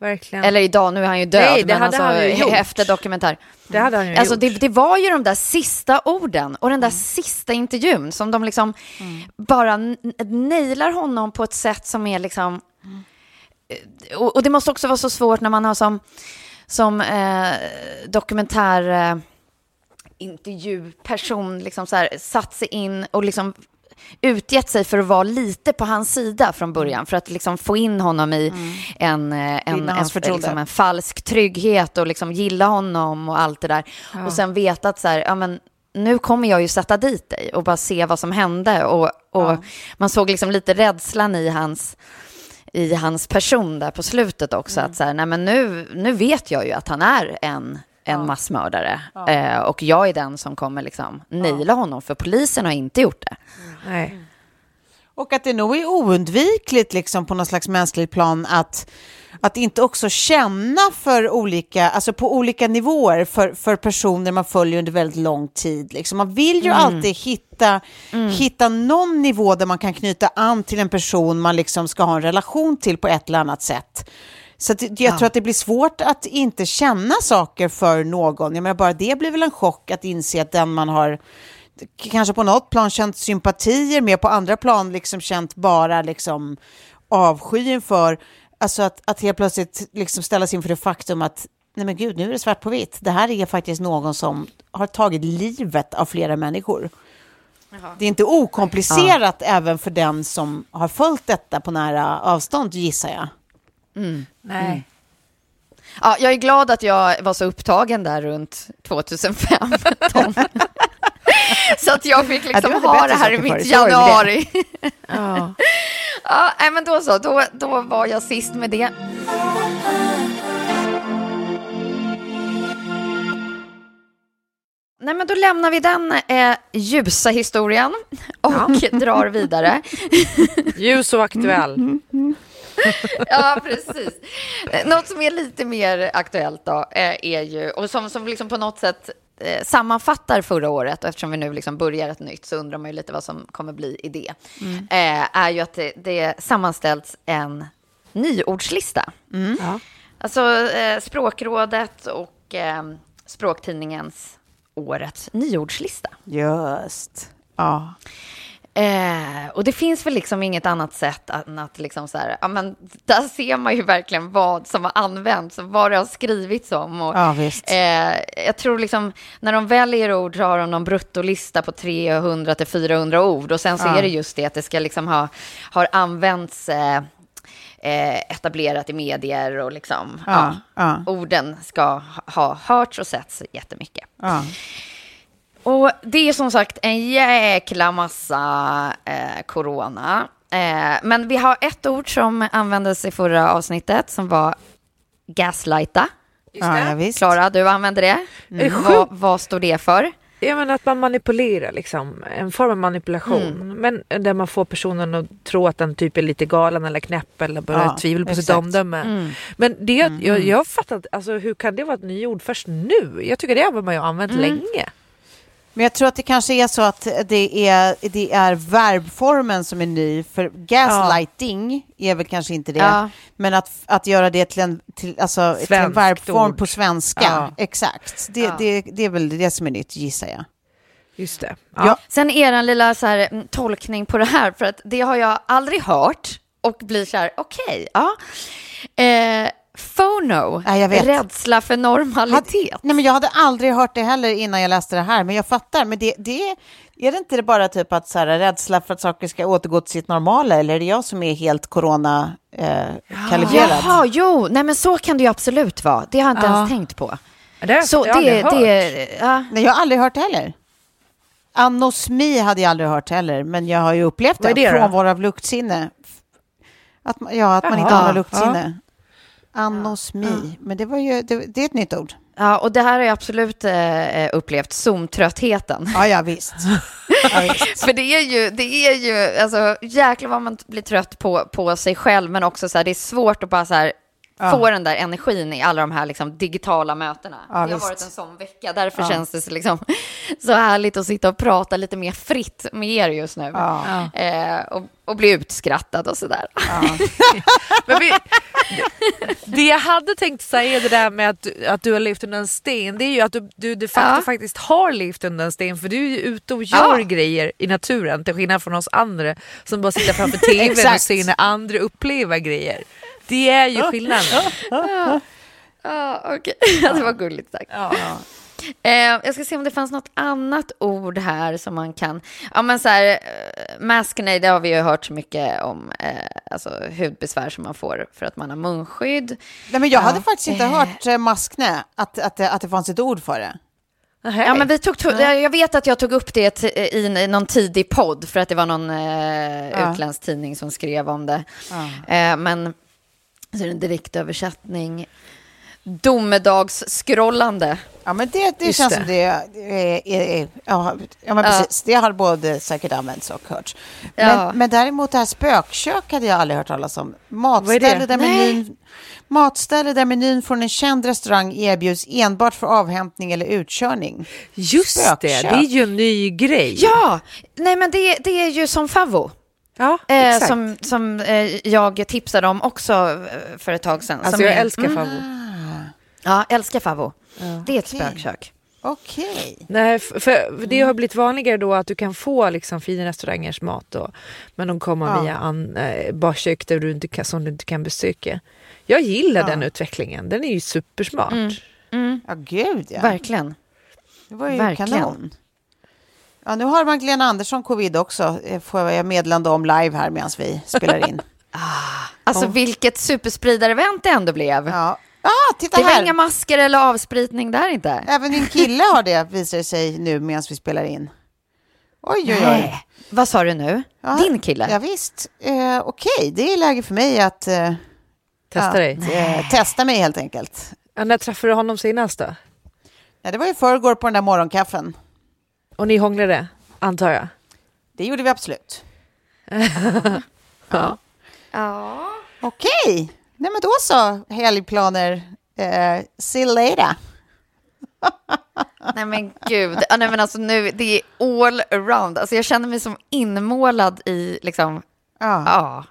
verkligen. Eller idag, nu är han ju död, Nej, det men hade alltså han ju gjort. efter dokumentär. det hade han ju Alltså gjort. det, det var ju de där sista orden och den där sista intervjun som de liksom bara n- nailar honom på ett sätt som är liksom... eh, Och, och det måste också vara så svårt när man har som, som eh, dokumentär... Eh, intervjuperson liksom så här, satt sig in och liksom utgett sig för att vara lite på hans sida från början. För att liksom få in honom i en, eh, en, en, liksom en falsk trygghet och liksom gilla honom och allt det där. Och sen veta att så här, ja men nu kommer jag ju sätta dit dig och bara se vad som hände. Och, och man såg liksom lite rädslan i hans, i hans person där på slutet också. Att så här, nej men nu, nu vet jag ju att han är en, en massmördare. Eh, och jag är den som kommer liksom naila honom, för polisen har inte gjort det. Nej. Och att det nog är oundvikligt liksom, på någon slags mänskligt plan att, att inte också känna för olika, alltså på olika nivåer för, för personer man följer under väldigt lång tid. Liksom. Man vill ju alltid hitta, hitta någon nivå där man kan knyta an till en person man liksom ska ha en relation till på ett eller annat sätt. Så att jag tror att det blir svårt att inte känna saker för någon. Jag menar, bara det blir väl en chock att inse att den man har kanske på något plan känt sympatier med, på andra plan liksom känt bara liksom avsky inför, alltså att, att helt plötsligt liksom ställas inför det faktum att nej men gud, nu är det svart på vitt. Det här är faktiskt någon som har tagit livet av flera människor. Det är inte okomplicerat även för den som har följt detta på nära avstånd, gissar jag. Nej. Ja, jag är glad att jag var så upptagen där runt 2005. Tom. så att jag fick Ja, liksom hade ha det här i mitt januari. Ja. ja, men då så, då, då var jag sist med det. Nej, men då lämnar vi den eh, ljusa historien och drar vidare. Ljus och aktuell. ja, precis. Något som är lite mer aktuellt då eh, är ju, och som, som liksom på något sätt sammanfattar förra året, och eftersom vi nu liksom börjar ett nytt så undrar man ju lite vad som kommer bli i det, mm. är ju att det, det sammanställts en nyordslista. Mm. Ja. Alltså Språkrådet och Språktidningens årets nyordslista. Just. Ja. Eh, och det finns väl liksom inget annat sätt än att liksom så här, ja men där ser man ju verkligen vad som har använts och vad det har skrivits om. Och, ja, visst. Eh, jag tror liksom, när de väljer ord så har de någon bruttolista på 300 till 400 ord och sen så ja. är det just det att det ska liksom ha, har använts eh, eh etablerat i medier och liksom, ja, orden ska ha hörts och setts jättemycket. Ja. Och det är som sagt en jäkla massa eh, corona. Eh, men vi har ett ord som användes i förra avsnittet som var gaslighta. Ja, Klara, du använde det. Mm. Vad, vad står det för? Ja men att man manipulerar liksom, en form av manipulation. Mm. Men där man får personen att tro att den typ är lite galen eller knäpp eller börjar ja, tvivla på exakt. sitt omdöme. Mm. Men det, mm. jag, jag fattar alltså hur kan det vara ett nyord först nu? Jag tycker det har man ju använt mm. länge. Men jag tror att det kanske är så att det är, det är verbformen som är ny, för gaslighting ja. är väl kanske inte det, ja. men att, att göra det till en, till, alltså, till en verbform ord. på svenska, ja. exakt, det, det, det är väl det som är nytt, gissar jag. Just det. Ja. Sen en lilla så här, mm, tolkning på det här, för att det har jag aldrig hört och blir så här, okej, okay, ja. Eh, FONO, ja, jag vet. rädsla för normalitet. Had, nej, men jag hade aldrig hört det heller innan jag läste det här, men jag fattar. Men det, det är det inte bara typ att så här, rädsla för att saker ska återgå till sitt normala, eller är det jag som är helt corona eh, kalibrerad? Jaha, jo, nej men så kan det ju absolut vara. Det har jag inte ja. ens tänkt på. Det så jag det, hört. det, ja. Nej, jag har aldrig hört det heller. Anosmi hade jag aldrig hört heller, men jag har ju upplevt det, det frånvaro av luktsinne. Att, ja, att man inte har luktsinne. Anosmi, ja. men det, var ju, det, det, är ett nytt ord. Ja, och det här har jag absolut eh, upplevt, Zoom-tröttheten. Ja, ja visst. Ja, visst. För det är ju, det är ju, alltså jäklar vad man blir trött på, på sig själv, men också så här, det är svårt att bara så här, ja. få den där energin i alla de här liksom, digitala mötena. Ja, det har visst. varit en sån vecka, därför ja. känns det så, liksom, så härligt att sitta och prata lite mer fritt med er just nu. Eh, och, och bli utskrattad och sådär. Men vi, det jag hade tänkt säga det där med att, att du har levt under en sten, det är ju att du, du de facto faktiskt har levt under en sten för du är ju ute och gör grejer i naturen till skillnad från oss andra som bara sitter framför tvn och ser när andra upplever grejer. Det är ju skillnaden. ja, ja okej. Okay. det var gulligt sagt. Ja. Eh, jag ska se om det fanns något annat ord här som man kan... Ja, men så här, eh, maskne, det har vi ju hört så mycket om. Eh, alltså hudbesvär som man får för att man har munskydd. Nej, men jag hade faktiskt inte eh. hört maskne, att, att, att det fanns ett ord för det. Ja, men vi tog, jag vet att jag tog upp det i någon tidig podd för att det var någon eh, ja. utländsk tidning som skrev om det. Ja. Eh, men så är det en direktöversättning. Domedagsskrollande. Ja, men det, det känns det. som det är, är, är ja, ja, men precis. Det har både säkert använts och hörts. Men, ja. men däremot det här spökkök hade jag aldrig hört talas om. Matställe där, menyn, matställe där menyn från en känd restaurang erbjuds enbart för avhämtning eller utkörning. Just spökkök. det, det är ju en ny grej. Ja, nej men det, det är ju som favvo. Ja, eh, som som eh, jag tipsade om också eh, för ett tag sedan. Alltså jag är, älskar mm. favvo. Ja, älskar favvo. Ja. Det är ett okay. spökkök. Okej. Okay. Nej, för, för det har blivit vanligare då att du kan få liksom fina restaurangers mat då, men de kommer ja. via an, äh, bakkök där du inte kan, som du inte kan besöka. Jag gillar ja. den utvecklingen, den är ju supersmart. Mm. Mm. Ja, gud ja. Verkligen. Det var ju Verkligen. kanon. Ja, nu har Magdalena Andersson covid också, eh, får jag meddelande om live här medan vi spelar in. ah, alltså oh. vilket superspridare-event det ändå blev. Ja. Ah, titta det här. var inga masker eller avspritning där inte. Även din kille har det, visar det sig nu medan vi spelar in. Oj, oj, oj. Nej. Vad sa du nu? Ja, Din kille? Ja, visst. Eh, Okej, okay. det är läge för mig att... Eh, testa dig? Eh, testa mig helt enkelt. Ja, när träffade du honom senast då? Ja, det var i förrgår på den där morgonkaffen. Och ni hånglade, antar jag? Det gjorde vi absolut. ja. Ja. Okej, nej men då så, helgplaner. Eh, see you later. Nej men gud, nej men alltså nu, det är all around. Alltså jag känner mig som inmålad i liksom, Ja, ja.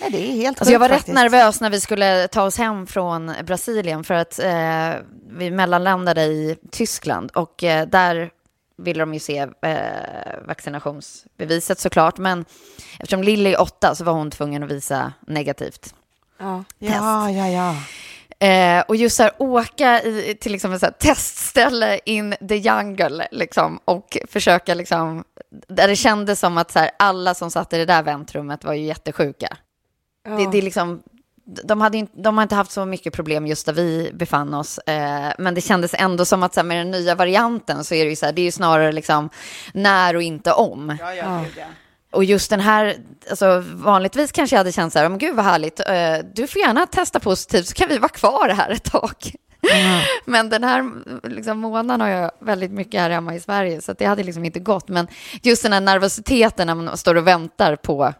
nej, det är helt Alltså jag var sjukt rätt faktiskt. nervös när vi skulle ta oss hem från Brasilien för att eh, vi mellanlandade i Tyskland och eh, där ville de ju se eh, vaccinationsbeviset såklart. Men eftersom Lilly är åtta så var hon tvungen att visa negativt. Ja. Ja, ja, ja. Eh, och just så här, åka i, till liksom ett så här testställe in the jungle liksom, och försöka liksom, där det kändes som att så här, alla som satt i det där väntrummet var ju jättesjuka. Det, det är liksom, de, hade inte, de har inte haft så mycket problem just där vi befann oss, eh, men det kändes ändå som att så här, med den nya varianten så är det ju så här, det är ju snarare liksom när och inte om. Ja, ja, ja. Och just den här, alltså vanligtvis kanske jag hade känt så här, men gud vad härligt, eh, du får gärna testa positivt så kan vi vara kvar här ett tag. Men den här liksom, månaden har jag väldigt mycket här hemma i Sverige, så att det hade liksom inte gått. Men just den här nervositeten när man står och väntar på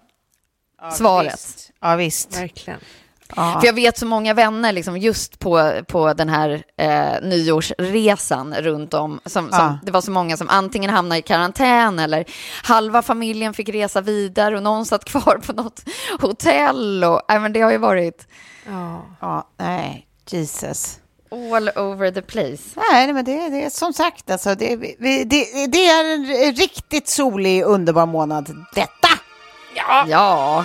svaret. Visst. Ja, visst. Verkligen. Ja. För jag vet så många vänner liksom just på, på den här eh, nyårsresan runt om. Som, som, Ja. Det var så många som antingen hamnade i karantän eller halva familjen fick resa vidare och någon satt kvar på något hotell. Och, nej, men det har ju varit Ja. ja, nej, Jesus. all over the place. Nej, men det, det är som sagt, alltså, det, vi, det, det är en riktigt solig, underbar månad, detta. Ja.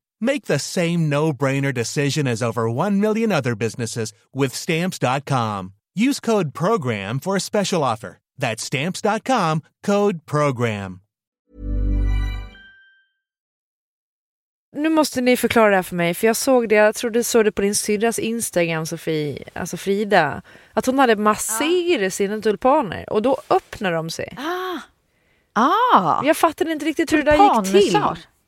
Make the same no brainer decision as over 1 million other businesses with stamps.com. Use code PROGRAM for a special offer. That's stamps.com code PROGRAM. Nu måste ni förklara det här för mig, för jag såg det, jag tror du såg det på din syrras Instagram, Sofie, alltså Frida, att hon hade masserat sina tulpaner och då öppnar de sig. Ah, Jag fattade inte riktigt hur det där gick till.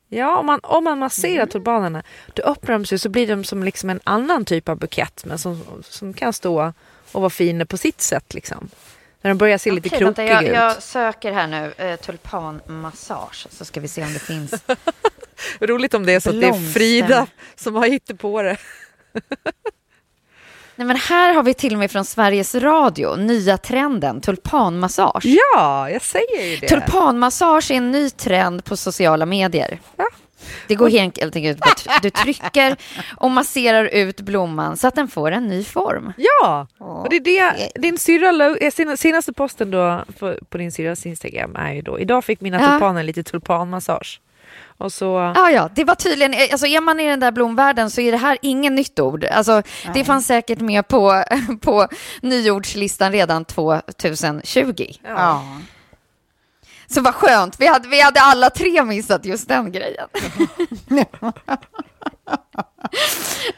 Ja, om man, om man masserar tulpanerna, då öppnar de sig så blir de som liksom en annan typ av bukett, men som, som kan stå och vara fina på sitt sätt liksom. När de börjar se lite Okej, krokiga vänta, jag, ut. jag söker här nu, eh, tulpanmassage, så ska vi se om det finns. Roligt om det är så att det är Blomster. Frida som har hittat på det. Nej, men här har vi till och med från Sveriges Radio, nya trenden, tulpanmassage. Ja, jag säger ju det. Tulpanmassage är en ny trend på sociala medier. Ja. Det går helt enkelt ut på att du trycker och masserar ut blomman så att den får en ny form. Ja, och det är det din syrra, eh, sena- senaste posten då på, din syrras Instagram är ju då, idag fick mina Ja. tulpaner lite tulpanmassage. Och så, Ja, ja, det var tydligen, alltså är man i den där blomvärlden så är det här ingen nytt ord. Alltså, det fanns säkert med på, på nyordslistan redan 2020. Ja. Så vad skönt, vi hade, vi hade alla tre missat just den grejen.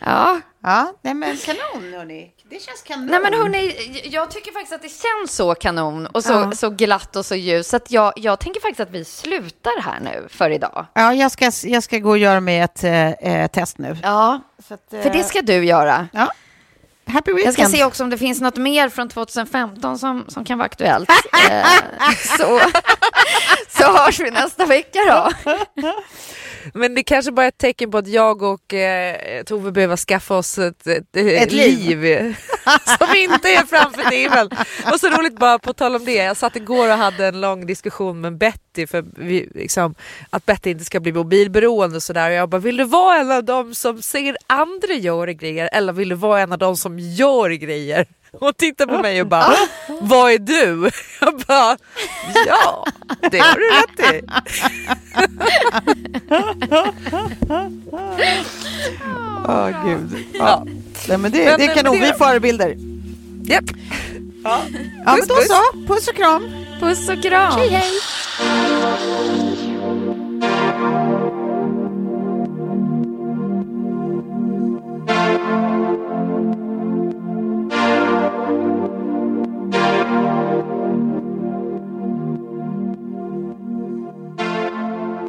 ja, Ja, nej men kanon hörni. Det känns kanon. Nej men hörni, jag tycker faktiskt att det känns så kanon och så, Ja. så glatt och så ljus. Så att jag, jag tänker faktiskt att vi slutar här nu för idag. Ja, jag ska, jag ska gå och göra mig ett eh, eh, test nu. Ja, att, för det ska du göra. Ja. Happy Jag weekend. ska se också om det finns något mer från 2015 som, som kan vara aktuellt. eh, så, så hörs vi nästa vecka då. Men det kanske bara är ett tecken på att jag och eh, Tove behöver skaffa oss ett, ett, Ett liv. liv, som inte är framför tvn. Och så roligt bara på tal om det, jag satt igår och hade en lång diskussion med Betty för vi, liksom, att Betty inte ska bli mobilberoende och sådär. Och jag bara, vill du vara en av dem som ser andra göra grejer eller vill du vara en av dem som gör grejer? Och tittar på mig och bara, vad är du? Jag bara, ja, det har du rätt i. Åh gud. Ja. Nej, men det, Men- det är men kanon, det- vi är förebilder. Japp. Ja, men Puss, då puss. så. Puss och kram. Puss och kram.